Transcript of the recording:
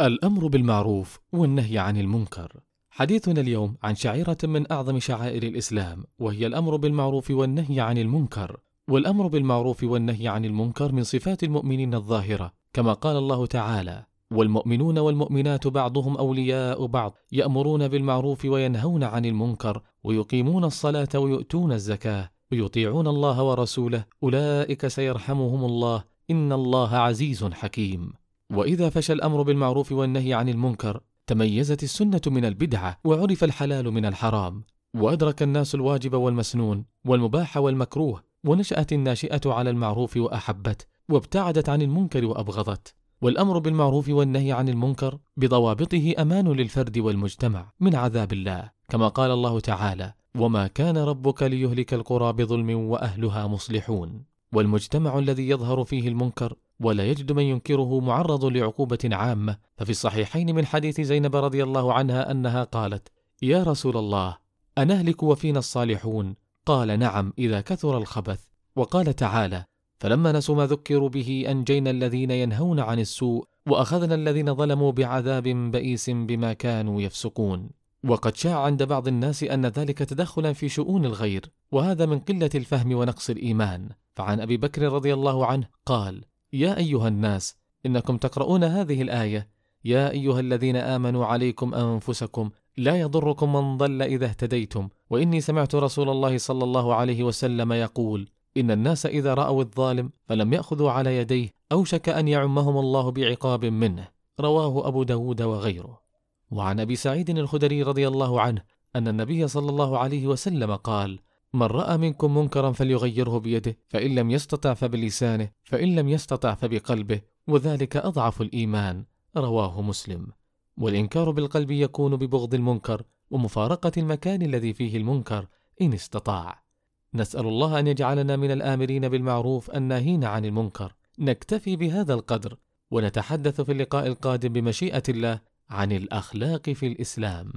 الأمر بالمعروف والنهي عن المنكر. حديثنا اليوم عن شعيرة من أعظم شعائر الإسلام وهي الأمر بالمعروف والنهي عن المنكر. والأمر بالمعروف والنهي عن المنكر من صفات المؤمنين الظاهرة كما قال الله تعالى والمؤمنون والمؤمنات بعضهم أولياء بعض يأمرون بالمعروف وينهون عن المنكر ويقيمون الصلاة ويؤتون الزكاة ويطيعون الله ورسوله أولئك سيرحمهم الله إن الله عزيز حكيم. وإذا فشى الأمر بالمعروف والنهي عن المنكر تميزت السنة من البدعة وعرف الحلال من الحرام. وأدرك الناس الواجب والمسنون والمباح والمكروه ونشأت الناشئة على المعروف واحبته وابتعدت عن المنكر وابغضته والأمر بالمعروف والنهي عن المنكر بضوابطه أمان للفرد والمجتمع من عذاب الله كما قال الله تعالى وما كان ربك ليهلك القرى بظلم وأهلها مصلحون والمجتمع الذي يظهر فيه المنكر ولا يجد من ينكره معرض لعقوبة عامة. ففي الصحيحين من حديث زينب رضي الله عنها أنها قالت يا رسول الله أنهلك وفينا الصالحون؟ قال نعم إذا كثر الخبث. وقال تعالى فلما نسوا ما ذكروا به أنجينا الذين ينهون عن السوء وأخذنا الذين ظلموا بعذاب بئيس بما كانوا يفسقون. وقد شاع عند بعض الناس أن ذلك تدخلا في شؤون الغير وهذا من قلة الفهم ونقص الإيمان. فعن أبي بكر رضي الله عنه قال يا أيها الناس إنكم تقرؤون هذه الآية يا أيها الذين آمنوا عليكم أنفسكم لا يضركم من ضل إذا اهتديتم. وإني سمعت رسول الله صلى الله عليه وسلم يقول إن الناس إذا رأوا الظالم فلم يأخذوا على يديه اوشك أن يعمهم الله بعقاب منه. رواه أبو داود وغيره. وعن أبي سعيد الخدري رضي الله عنه أن النبي صلى الله عليه وسلم قال من رأى منكم منكرا فليغيره بيده فإن لم يستطع فبلسانه فإن لم يستطع فبقلبه وذلك أضعف الإيمان رواه مسلم. والإنكار بالقلب يكون ببغض المنكر ومفارقة المكان الذي فيه المنكر إن استطاع. نسأل الله أن يجعلنا من الآمرين بالمعروف الناهين عن المنكر. نكتفي بهذا القدر ونتحدث في اللقاء القادم بمشيئة الله عن الأخلاق في الإسلام.